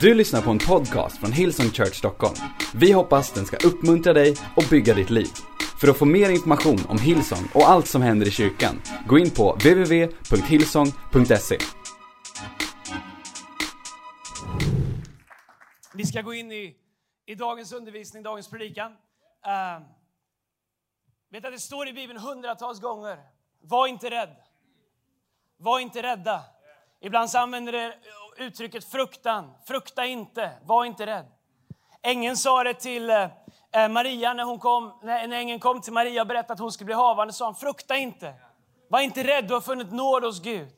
Du lyssnar på en podcast från Hillsong Church Stockholm. Vi hoppas den ska uppmuntra dig och bygga ditt liv. För att få mer information om Hillsong och allt som händer i kyrkan, gå in på www.hillsong.se. Vi ska gå in i, i dagens undervisning, dagens predikan. Uh, vet att det står i Bibeln hundratals gånger, var inte rädd. Var inte rädda. Ibland så använder det uttrycket fruktan. Frukta inte, var inte rädd. Ängeln sa det till eh, eh, Maria när, hon kom, när ängeln kom till Maria och berättade att hon skulle bli havande. sa han, frukta inte. Var inte rädd, du har funnit nåd hos Gud.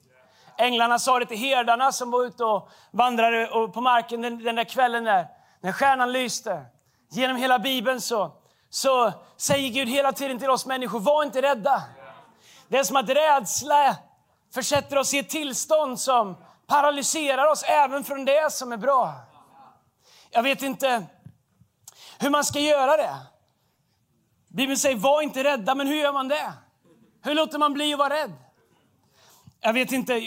Änglarna sa det till herdarna som var ute och vandrade på marken den, den där kvällen där, när stjärnan lyste. Genom hela Bibeln så, så säger Gud hela tiden till oss människor, var inte rädda. Det är som att rädsla försätter oss i ett tillstånd som paralyserar oss även från det som är bra. Jag vet inte hur man ska göra det. Bibeln säger var inte rädda, men hur gör man det? Hur låter man bli att vara rädd? Jag vet inte eh,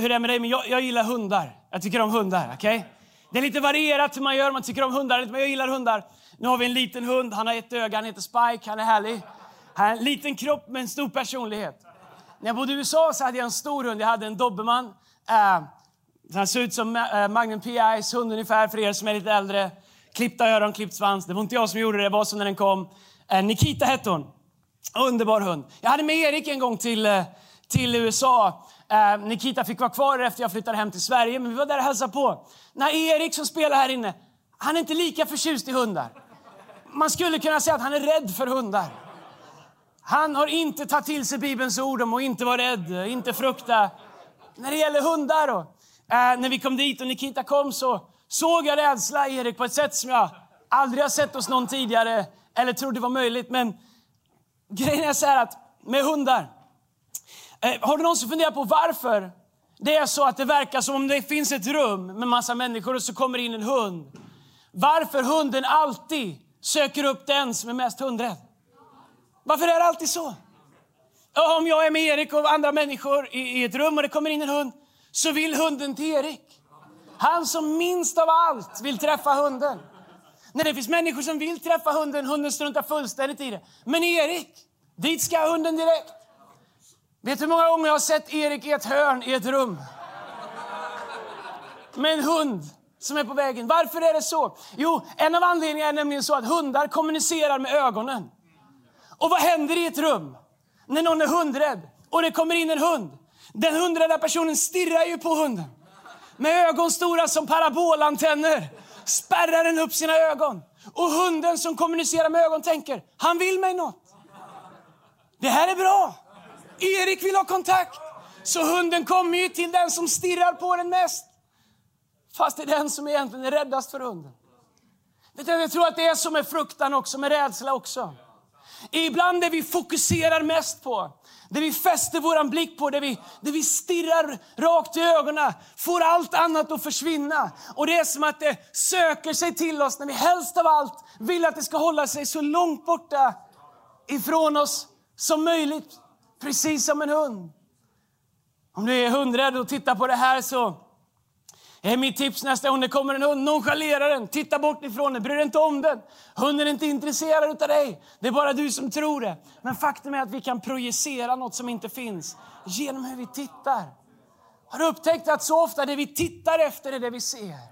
hur det är med dig, men jag, jag gillar hundar. Jag tycker om hundar. Okay? Det är lite varierat hur man gör, man tycker om hundar, men jag gillar hundar. Nu har vi en liten hund, han har ett öga, han heter Spike, han är härlig. Han har en liten kropp med en stor personlighet. När jag bodde i USA så hade jag en stor hund, jag hade en dobermann. Uh, han ser ut som uh, Magnum P.I.s hund ungefär, för er som är lite äldre. Klippta öron, klippt svans. Det var inte jag som gjorde det, det var så när den kom. Uh, Nikita hette hon. Underbar hund. Jag hade med Erik en gång till, till USA. Nikita fick vara kvar efter jag flyttade hem till Sverige, men vi var där och hälsade på. När Erik som spelar här inne, han är inte lika förtjust i hundar. Man skulle kunna säga att han är rädd för hundar. Han har inte tagit till sig Bibelns ord om att inte vara rädd, inte frukta. När det gäller hundar Och, eh, när vi kom dit och Nikita kom så såg jag rädsla i Erik på ett sätt som jag aldrig har sett hos någon tidigare eller trodde var möjligt. Men grejen är så här att med hundar, eh, har du någonsin funderat på varför det är så att det verkar som om det finns ett rum med massa människor och så kommer in en hund. Varför hunden alltid söker upp den som är mest hundrädd. Varför är det alltid så? Om jag är med Erik och andra människor i ett rum och det kommer in en hund, så vill hunden till Erik. Han som minst av allt vill träffa hunden. När det finns människor som vill träffa hunden, hunden struntar fullständigt i det. Men Erik, dit ska hunden direkt. Vet du hur många gånger jag har sett Erik i ett hörn i ett rum? Med en hund som är på vägen. Varför är det så? Jo, en av anledningarna är nämligen så att hundar kommunicerar med ögonen. Och vad händer i ett rum när någon är hundrädd och det kommer in en hund? Den hundrädda personen stirrar ju på hunden. Med ögon stora som parabolantenner spärrar den upp sina ögon. Och hunden som kommunicerar med ögon tänker, han vill mig något. Det här är bra. Erik vill ha kontakt. Så hunden kommer ju till den som stirrar på den mest. Fast det är den som egentligen är räddast för hunden. Jag tror att det är så med fruktan också, med rädsla också. Ibland det vi fokuserar mest på, det vi fäster vår blick på, det vi, det vi stirrar rakt i ögonen, får allt annat att försvinna. Och det är som att det söker sig till oss när vi helst av allt vill att det ska hålla sig så långt borta ifrån oss som möjligt. Precis som en hund. Om du är hundrädd och tittar på det här så är mitt tips nästa gång det kommer en hund, nonchalera den, titta bort ifrån den, bry dig inte om den. Hunden är inte intresserad av dig, det är bara du som tror det. Men faktum är att vi kan projicera något som inte finns genom hur vi tittar. Har du upptäckt att så ofta det vi tittar efter är det vi ser?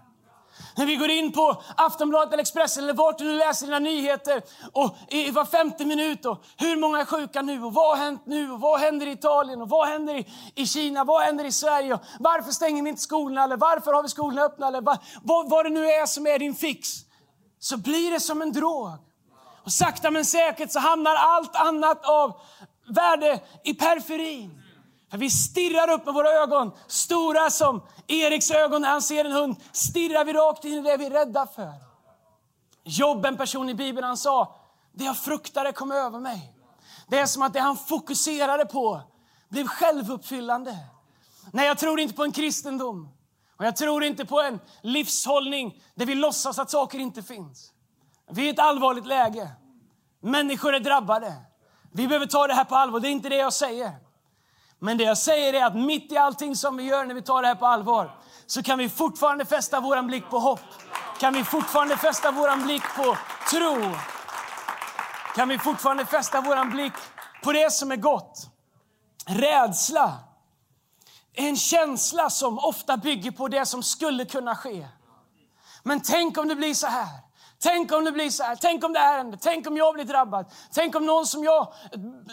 När vi går in på Aftonbladet eller Expressen eller vart du nu läser dina nyheter och i var femte minut och hur många är sjuka nu och vad har hänt nu och vad händer i Italien och vad händer i, i Kina, vad händer i Sverige och varför stänger vi inte skolorna eller varför har vi skolorna öppna eller va, vad, vad det nu är som är din fix. Så blir det som en drog. Och sakta men säkert så hamnar allt annat av värde i periferin. För vi stirrar upp med våra ögon, stora som Eriks ögon när han ser en hund, stirrar vi rakt in i det vi är rädda för. Jobb, en person i Bibeln, han sa, det jag fruktade kom över mig. Det är som att det han fokuserade på blev självuppfyllande. Nej, jag tror inte på en kristendom. Och jag tror inte på en livshållning där vi låtsas att saker inte finns. Vi är i ett allvarligt läge. Människor är drabbade. Vi behöver ta det här på allvar. Det är inte det jag säger. Men det jag säger är att mitt i allting som vi gör när vi tar det här på allvar, så kan vi fortfarande fästa vår blick på hopp. Kan vi fortfarande fästa vår blick på tro. Kan vi fortfarande fästa vår blick på det som är gott. Rädsla är en känsla som ofta bygger på det som skulle kunna ske. Men tänk om det blir så här. Tänk om det blir så här. Tänk om det här händer. Tänk om jag blir drabbad. Tänk om någon som jag,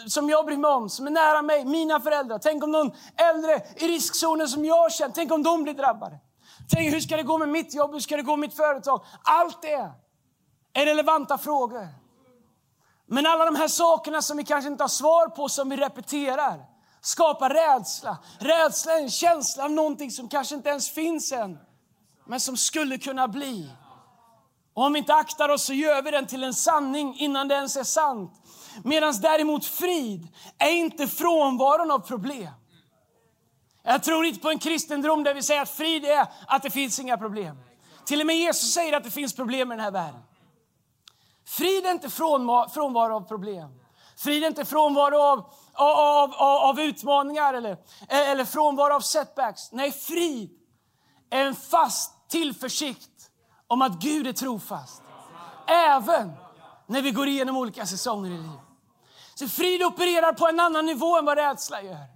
som jag bryr mig om, som är nära mig, mina föräldrar. Tänk om någon äldre i riskzonen som jag känner, tänk om de blir drabbade. Tänk hur ska det gå med mitt jobb, hur ska det gå med mitt företag? Allt det är relevanta frågor. Men alla de här sakerna som vi kanske inte har svar på, som vi repeterar, skapar rädsla. Rädsla är en känsla av någonting som kanske inte ens finns än, men som skulle kunna bli. Och om vi inte aktar oss så gör vi den till en sanning innan det ens är sant. Medan däremot frid är inte frånvaron av problem. Jag tror inte på en kristendom där vi säger att frid är att det finns inga problem. Till och med Jesus säger att det finns problem i den här världen. Frid är inte frånvaro av problem. Frid är inte frånvaro av, av, av, av utmaningar eller, eller frånvaro av setbacks. Nej, frid är en fast tillförsikt om att Gud är trofast. Även när vi går igenom olika säsonger i livet. Så frid opererar på en annan nivå än vad rädsla gör.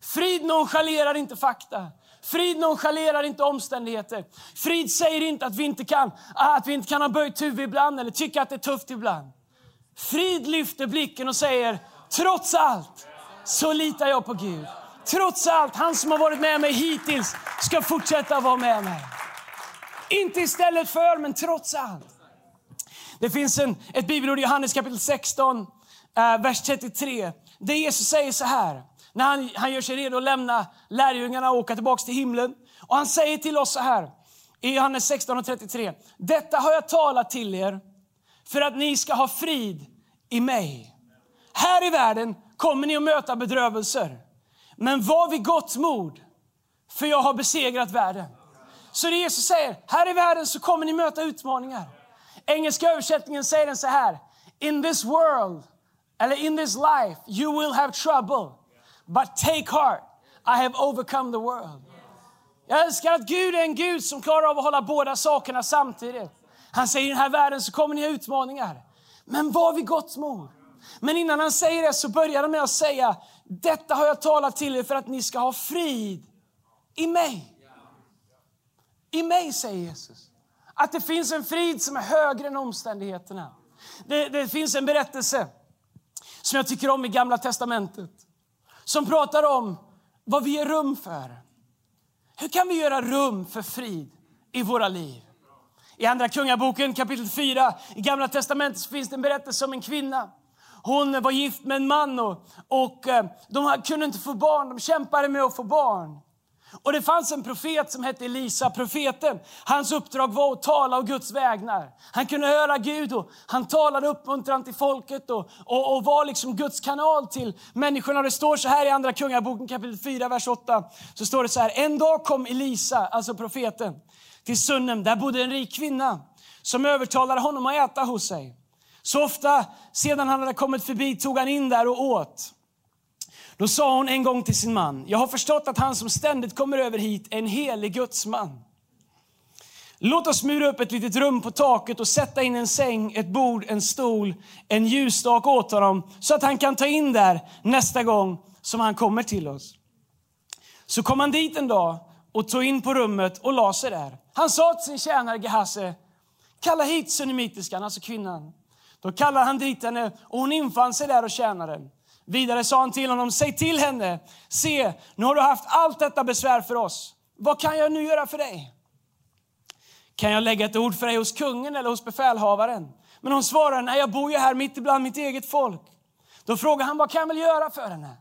Frid nonchalerar inte fakta. Frid nonchalerar inte omständigheter. Frid säger inte att vi inte kan, att vi inte kan ha böjt huvud ibland eller tycka att det är tufft ibland. Frid lyfter blicken och säger, trots allt så litar jag på Gud. Trots allt, han som har varit med mig hittills ska fortsätta vara med mig. Inte istället för, men trots allt. Det finns en, ett bibelord i Johannes kapitel 16, eh, vers 33. Där Jesus säger så här, när han, han gör sig redo att lämna lärjungarna och åka tillbaka till himlen. Och han säger till oss så här, i Johannes 16 och 33. Detta har jag talat till er för att ni ska ha frid i mig. Här i världen kommer ni att möta bedrövelser. Men var vid gott mod, för jag har besegrat världen. Så det Jesus säger, här i världen så kommer ni möta utmaningar. Engelska översättningen säger den så här. In this world, eller in this life, you will have trouble. But take heart, I have overcome the world. Jag älskar att Gud är en Gud som klarar av att hålla båda sakerna samtidigt. Han säger i den här världen så kommer ni ha utmaningar. Men var vid gott mod. Men innan han säger det så börjar han med att säga, detta har jag talat till er för att ni ska ha frid i mig. I mig, säger Jesus. Att det finns en frid som är högre än omständigheterna. Det, det finns en berättelse som jag tycker om i Gamla Testamentet. Som pratar om vad vi ger rum för. Hur kan vi göra rum för frid i våra liv? I Andra Kungaboken kapitel 4 i Gamla Testamentet finns det en berättelse om en kvinna. Hon var gift med en man och, och eh, de kunde inte få barn. De kämpade med att få barn. Och det fanns en profet som hette Elisa, profeten. Hans uppdrag var att tala av Guds vägnar. Han kunde höra Gud och han talade uppmuntran till folket och, och, och var liksom Guds kanal till människorna. Det står så här i Andra Kungaboken kapitel 4, vers 8. Så står det så här, en dag kom Elisa, alltså profeten, till Sunnem. Där bodde en rik kvinna som övertalade honom att äta hos sig. Så ofta sedan han hade kommit förbi tog han in där och åt. Då sa hon en gång till sin man, jag har förstått att han som ständigt kommer över hit är en helig gudsman. Låt oss mura upp ett litet rum på taket och sätta in en säng, ett bord, en stol, en ljusstak åt honom så att han kan ta in där nästa gång som han kommer till oss. Så kom han dit en dag och tog in på rummet och la sig där. Han sa till sin tjänare Gehazi, kalla hit sunnimitiskan, alltså kvinnan. Då kallade han dit henne och hon infann sig där och tjänade. Vidare sa han till honom, säg till henne, se, nu har du haft allt detta besvär för oss. Vad kan jag nu göra för dig? Kan jag lägga ett ord för dig hos kungen eller hos befälhavaren? Men hon svarar, nej jag bor ju här mitt ibland mitt eget folk. Då frågar han, vad kan jag väl göra för henne?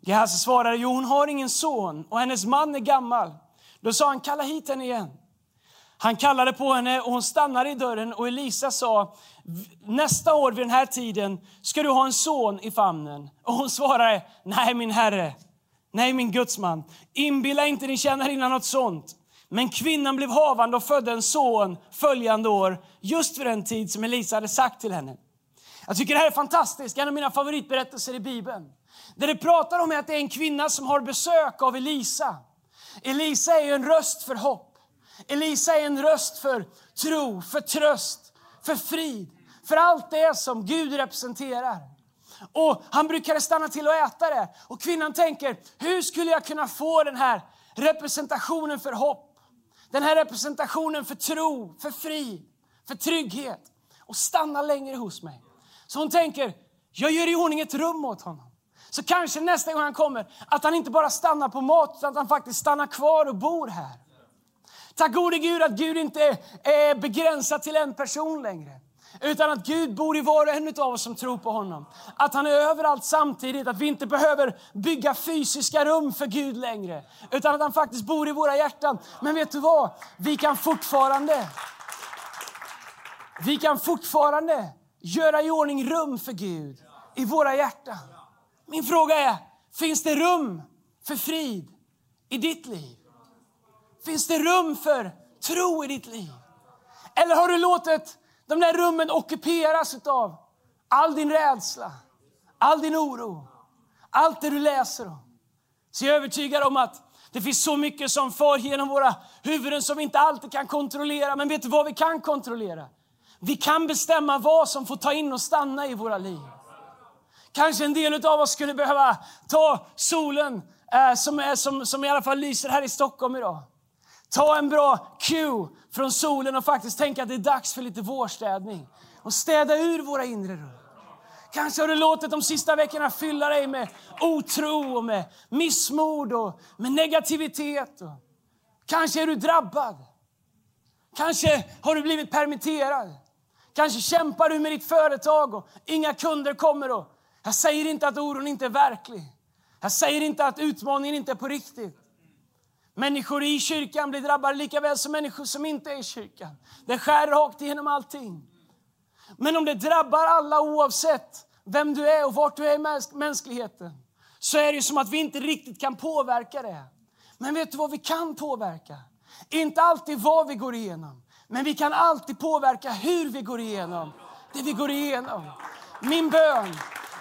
Gehazi svarade, jo hon har ingen son och hennes man är gammal. Då sa han, kalla hit henne igen. Han kallade på henne och hon stannade i dörren och Elisa sa, nästa år vid den här tiden ska du ha en son i famnen. Och hon svarade, nej min herre, nej min gudsman, inbilla inte din tjänarinna något sånt. Men kvinnan blev havande och födde en son följande år, just vid den tid som Elisa hade sagt till henne. Jag tycker det här är fantastiskt, en av mina favoritberättelser i Bibeln. Där det pratar om är att det är en kvinna som har besök av Elisa. Elisa är en röst för hopp. Elisa är en röst för tro, för tröst, för frid, för allt det som Gud representerar. Och Han brukade stanna till och äta det. Och kvinnan tänker, hur skulle jag kunna få den här representationen för hopp? Den här representationen för tro, för frid, för trygghet och stanna längre hos mig. Så hon tänker, jag gör i ordning ett rum åt honom. Så kanske nästa gång han kommer, att han inte bara stannar på mat, utan att han faktiskt stannar kvar och bor här. Tack gode Gud att Gud inte är begränsad till en person längre. Utan att Gud bor i var och en av oss som tror på honom. Att han är överallt samtidigt, att vi inte behöver bygga fysiska rum för Gud längre. Utan att han faktiskt bor i våra hjärtan. Men vet du vad? Vi kan fortfarande, vi kan fortfarande göra i ordning rum för Gud i våra hjärtan. Min fråga är, finns det rum för frid i ditt liv? Finns det rum för tro i ditt liv? Eller har du låtit de där rummen ockuperas av all din rädsla, all din oro, allt det du läser om? Så jag är övertygad om att det finns så mycket som far genom våra huvuden som vi inte alltid kan kontrollera. Men vet du vad vi kan kontrollera? Vi kan bestämma vad som får ta in och stanna i våra liv. Kanske en del av oss skulle behöva ta solen eh, som, är, som, som i alla fall lyser här i Stockholm idag. Ta en bra cue från solen och faktiskt tänka att det är dags för lite vårstädning. Och städa ur våra inre rum. Kanske har du låtit de sista veckorna fylla dig med otro och med missmod och med negativitet. Och kanske är du drabbad. Kanske har du blivit permitterad. Kanske kämpar du med ditt företag och inga kunder kommer. Och jag säger inte att oron inte är verklig. Jag säger inte att utmaningen inte är på riktigt. Människor i kyrkan blir drabbade lika väl som människor som inte är i kyrkan. Det skär rakt igenom allting. Men om det drabbar alla oavsett vem du är och vart du är i mänskligheten så är det som att vi inte riktigt kan påverka det. Men vet du vad vi kan påverka? Inte alltid vad vi går igenom, men vi kan alltid påverka hur vi går igenom det vi går igenom. Min bön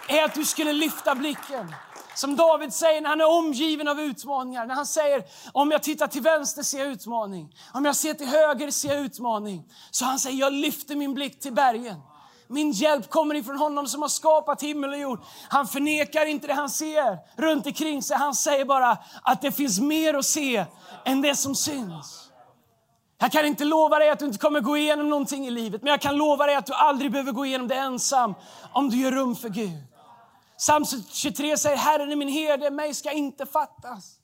är att du skulle lyfta blicken som David säger när han är omgiven av utmaningar. När han säger, om jag tittar till vänster ser jag utmaning. Om jag ser till höger ser jag utmaning. Så han säger, jag lyfter min blick till bergen. Min hjälp kommer ifrån honom som har skapat himmel och jord. Han förnekar inte det han ser runt omkring sig. Han säger bara att det finns mer att se än det som syns. Jag kan inte lova dig att du inte kommer gå igenom någonting i livet, men jag kan lova dig att du aldrig behöver gå igenom det ensam om du gör rum för Gud. Psalm 23 säger Herren är min herde, mig ska inte fattas.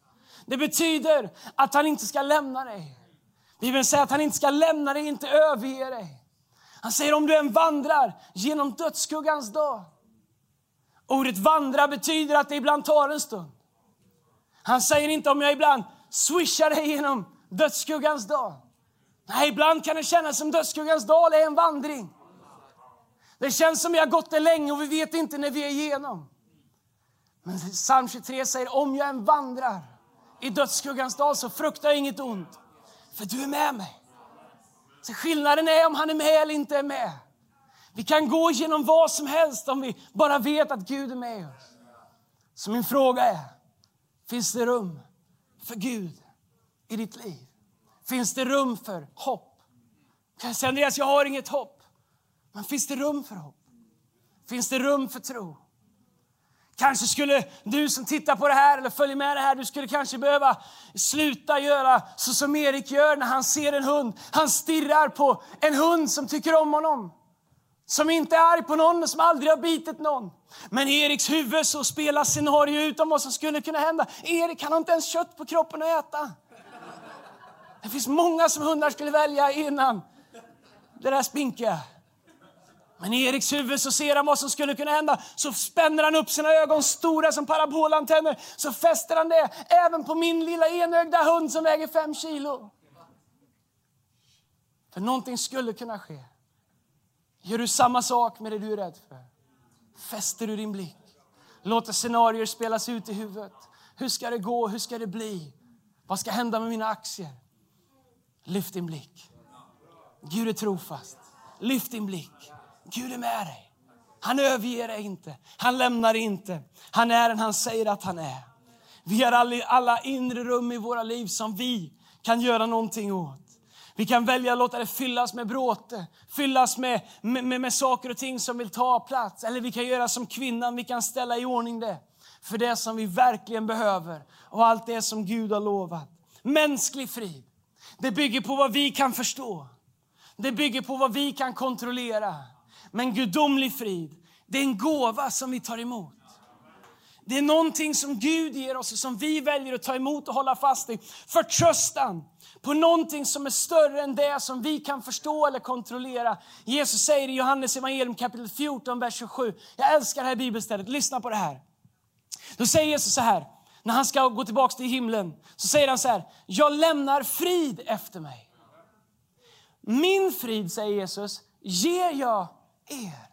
Det betyder att han inte ska lämna dig. Bibeln säger att han inte ska lämna dig, inte överge dig. Han säger om du än vandrar genom dödsskuggans dag. Ordet vandra betyder att det ibland tar en stund. Han säger inte om jag ibland swishar dig genom dödsskuggans dag. Nej, ibland kan det kännas som dödsskuggans dal är en vandring. Det känns som vi har gått det länge och vi vet inte när vi är igenom. Men psalm 23 säger, om jag än vandrar i dödsskuggans dal så fruktar jag inget ont, för du är med mig. Så skillnaden är om han är med eller inte är med. Vi kan gå genom vad som helst om vi bara vet att Gud är med oss. Så min fråga är, finns det rum för Gud i ditt liv? Finns det rum för hopp? Kan jag säga Andreas, jag har inget hopp. Men finns det rum för hopp? Finns det rum för tro? Kanske skulle du som tittar på det här eller följer med det här, du skulle kanske behöva sluta göra så som Erik gör när han ser en hund. Han stirrar på en hund som tycker om honom. Som inte är arg på någon och som aldrig har bitit någon. Men i Eriks huvud så spelar scenario ut om vad som skulle kunna hända. Erik han har inte ens kött på kroppen att äta. Det finns många som hundar skulle välja innan det där spinkiga. Men i Eriks huvud så ser han vad som skulle kunna hända. Så spänner han upp sina ögon stora som parabolantenner. Så fäster han det även på min lilla enögda hund som väger fem kilo. För någonting skulle kunna ske. Gör du samma sak med det du är rädd för? Fäster du din blick? Låter scenarier spelas ut i huvudet. Hur ska det gå? Hur ska det bli? Vad ska hända med mina aktier? Lyft din blick. Gud är trofast. Lyft din blick. Gud är med dig. Han överger dig inte. Han lämnar dig inte. Han är den han säger att han är. Vi har alla, inre rum i våra liv som vi kan göra någonting åt. Vi kan välja att låta det fyllas med bråte, fyllas med, med, med, med saker och ting som vill ta plats. Eller vi kan göra som kvinnan, vi kan ställa i ordning det för det som vi verkligen behöver och allt det som Gud har lovat. Mänsklig frid, det bygger på vad vi kan förstå. Det bygger på vad vi kan kontrollera. Men gudomlig frid, det är en gåva som vi tar emot. Det är någonting som Gud ger oss och som vi väljer att ta emot och hålla fast i. Förtröstan på någonting som är större än det som vi kan förstå eller kontrollera. Jesus säger i Johannes evangelium kapitel 14, vers 27. Jag älskar det här bibelstället. Lyssna på det här. Då säger Jesus så här, när han ska gå tillbaka till himlen, så säger han så här, jag lämnar frid efter mig. Min frid, säger Jesus, ger jag er.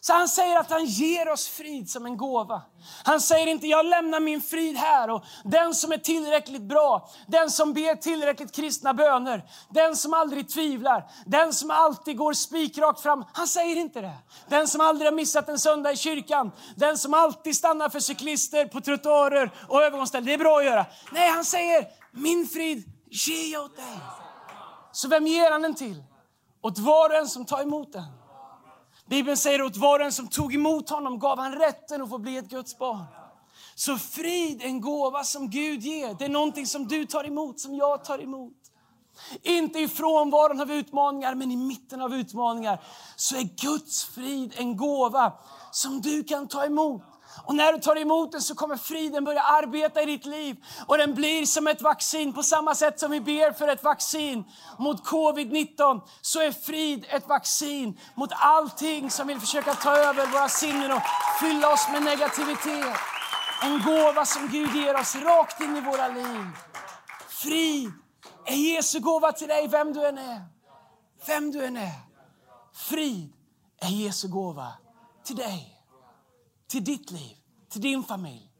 Så han säger att han ger oss frid som en gåva. Han säger inte jag lämnar min frid här och den som är tillräckligt bra, den som ber tillräckligt kristna böner, den som aldrig tvivlar, den som alltid går spikrakt fram. Han säger inte det. Den som aldrig har missat en söndag i kyrkan, den som alltid stannar för cyklister på trottoarer och övergångsställen. Det är bra att göra. Nej, han säger min frid ger jag åt dig. Så vem ger han den till? Åt var och en som tar emot den. Bibeln säger att var och en som tog emot honom gav han rätten att få bli ett Guds barn. Så frid är en gåva som Gud ger. Det är någonting som du tar emot, som jag tar emot. Inte i frånvaron av utmaningar, men i mitten av utmaningar så är Guds frid en gåva som du kan ta emot. Och när du tar emot den så kommer friden börja arbeta i ditt liv. Och den blir som ett vaccin. På samma sätt som vi ber för ett vaccin mot covid-19 så är frid ett vaccin mot allting som vill försöka ta över våra sinnen och fylla oss med negativitet. En gåva som Gud ger oss rakt in i våra liv. Frid är Jesu gåva till dig, vem du än är. Vem du än är. Frid är Jesu gåva till dig till ditt liv, till din familj,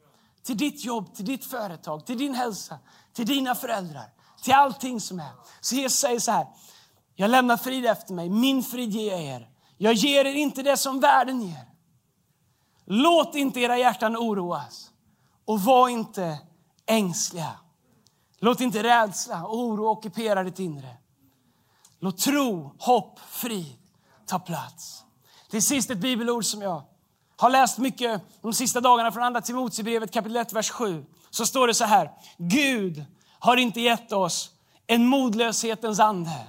till ditt jobb, till ditt företag, till din hälsa, till dina föräldrar, till allting som är. Så Jesus säger så här, jag lämnar frid efter mig, min frid ger jag er. Jag ger er inte det som världen ger. Låt inte era hjärtan oroas och var inte ängsliga. Låt inte rädsla och oro ockupera ditt inre. Låt tro, hopp, frid ta plats. Till sist ett bibelord som jag har läst mycket de sista dagarna från Andra Timoteusbrevet kapitel 1, vers 7. Så står det så här. Gud har inte gett oss en modlöshetens ande,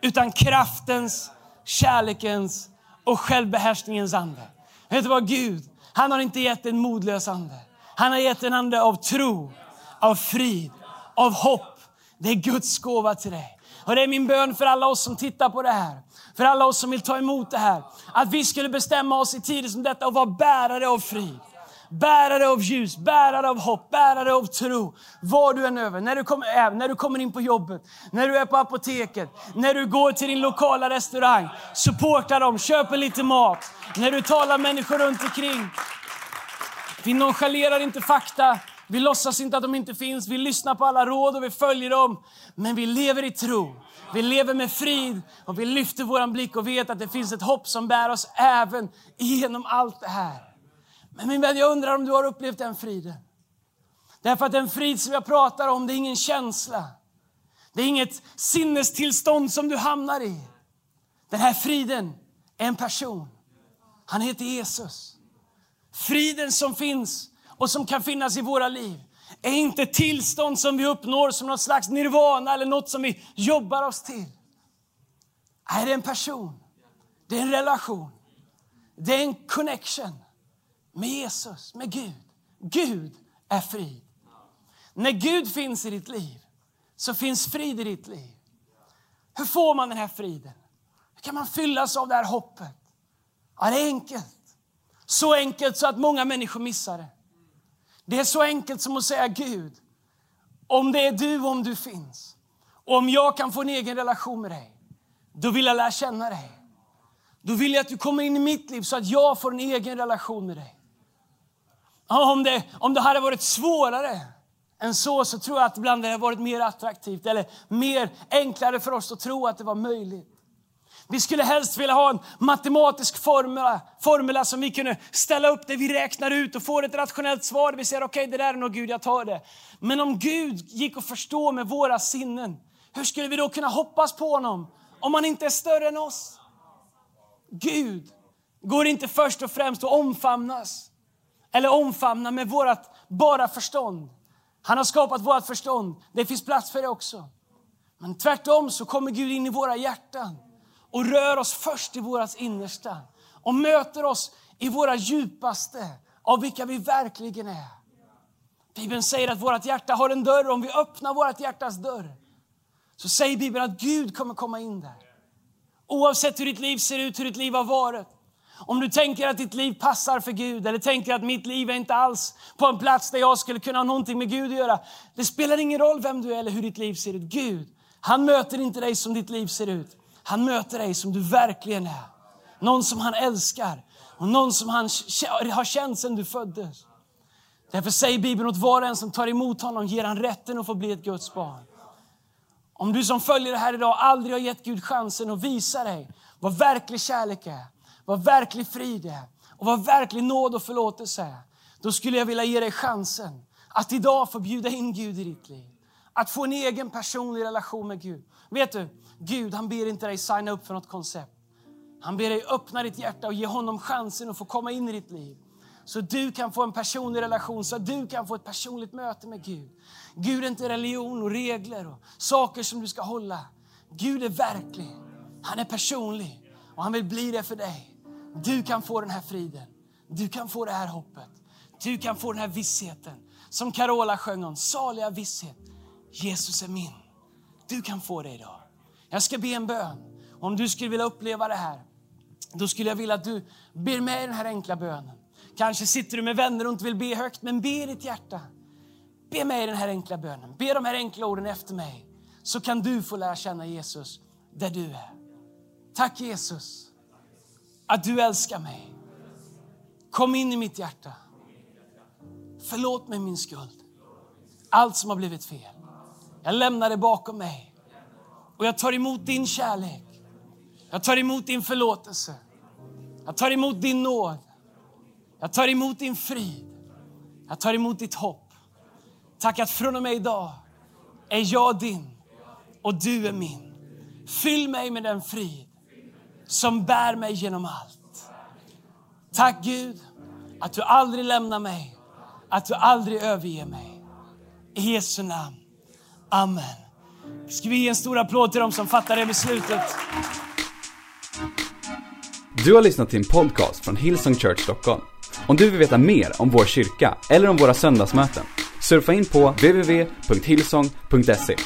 utan kraftens, kärlekens och självbehärskningens ande. Vet du vad Gud, han har inte gett en modlös ande. Han har gett en ande av tro, av frid, av hopp. Det är Guds gåva till dig. Och det är min bön för alla oss som tittar på det här för alla oss som vill ta emot det här. Att vi skulle bestämma oss i tider som detta och vara bärare av frid. Bärare av ljus, bärare av hopp, bärare av tro. Var du än över, när du, kommer, äh, när du kommer in på jobbet, när du är på apoteket, när du går till din lokala restaurang. Supporta dem, köp lite mat. När du talar människor runt omkring. Vi nonchalerar inte fakta, vi låtsas inte att de inte finns. Vi lyssnar på alla råd och vi följer dem. Men vi lever i tro. Vi lever med frid och vi lyfter vår blick och vet att det finns ett hopp som bär oss även genom allt det här. Men min vän, jag undrar om du har upplevt den friden. Därför att den frid som jag pratar om, det är ingen känsla. Det är inget sinnestillstånd som du hamnar i. Den här friden är en person. Han heter Jesus. Friden som finns och som kan finnas i våra liv är inte tillstånd som vi uppnår som något slags nirvana eller något som vi jobbar oss till. Nej, det är en person. Det är en relation. Det är en connection med Jesus, med Gud. Gud är frid. När Gud finns i ditt liv så finns frid i ditt liv. Hur får man den här friden? Hur kan man fyllas av det här hoppet? Ja, det är enkelt. Så enkelt så att många människor missar det. Det är så enkelt som att säga Gud, om det är du, om du finns, och om jag kan få en egen relation med dig, då vill jag lära känna dig. Då vill jag att du kommer in i mitt liv så att jag får en egen relation med dig. Om det, om det hade varit svårare än så, så tror jag att ibland det hade varit mer attraktivt eller mer enklare för oss att tro att det var möjligt. Vi skulle helst vilja ha en matematisk formula, formula som vi kunde ställa upp där vi räknar ut och får ett rationellt svar. Vi säger okej, okay, det där är nog Gud, jag tar det. Men om Gud gick att förstå med våra sinnen, hur skulle vi då kunna hoppas på honom om han inte är större än oss? Gud går inte först och främst att omfamnas eller omfamna med vårt bara förstånd. Han har skapat vårt förstånd. Det finns plats för det också. Men tvärtom så kommer Gud in i våra hjärtan och rör oss först i vårt innersta och möter oss i våra djupaste av vilka vi verkligen är. Bibeln säger att vårt hjärta har en dörr. Om vi öppnar vårt hjärtas dörr så säger Bibeln att Gud kommer komma in där. Oavsett hur ditt liv ser ut, hur ditt liv har varit. Om du tänker att ditt liv passar för Gud eller tänker att mitt liv är inte alls på en plats där jag skulle kunna ha någonting med Gud att göra. Det spelar ingen roll vem du är eller hur ditt liv ser ut. Gud, han möter inte dig som ditt liv ser ut. Han möter dig som du verkligen är. Någon som han älskar och någon som han har känt sedan du föddes. Därför säger Bibeln åt var och en som tar emot honom ger han rätten att få bli ett Guds barn. Om du som följer det här idag aldrig har gett Gud chansen att visa dig vad verklig kärlek är, vad verklig frid är och vad verklig nåd och förlåtelse är. Då skulle jag vilja ge dig chansen att idag få bjuda in Gud i ditt liv. Att få en egen personlig relation med Gud. Vet du, Gud han ber inte dig signa upp för något koncept. Han ber dig öppna ditt hjärta och ge honom chansen att få komma in i ditt liv. Så du kan få en personlig relation, så du kan få ett personligt möte med Gud. Gud är inte religion och regler och saker som du ska hålla. Gud är verklig, han är personlig och han vill bli det för dig. Du kan få den här friden, du kan få det här hoppet, du kan få den här vissheten. Som Carola sjöng om, saliga visshet. Jesus är min. Du kan få det idag. Jag ska be en bön. Om du skulle vilja uppleva det här, då skulle jag vilja att du ber med i den här enkla bönen. Kanske sitter du med vänner och inte vill be högt, men be i ditt hjärta. Be med i den här enkla bönen. Be de här enkla orden efter mig. Så kan du få lära känna Jesus där du är. Tack Jesus att du älskar mig. Kom in i mitt hjärta. Förlåt mig min skuld. Allt som har blivit fel. Jag lämnar det bakom mig. Och jag tar emot din kärlek. Jag tar emot din förlåtelse. Jag tar emot din nåd. Jag tar emot din frid. Jag tar emot ditt hopp. Tack att från och med idag är jag din och du är min. Fyll mig med den frid som bär mig genom allt. Tack Gud att du aldrig lämnar mig, att du aldrig överger mig. I Jesu namn. Amen. Ska vi ge en stor applåd till dem som fattar det beslutet? Du har lyssnat till en podcast från Hillsong Church Stockholm. Om du vill veta mer om vår kyrka eller om våra söndagsmöten, surfa in på www.hillsong.se.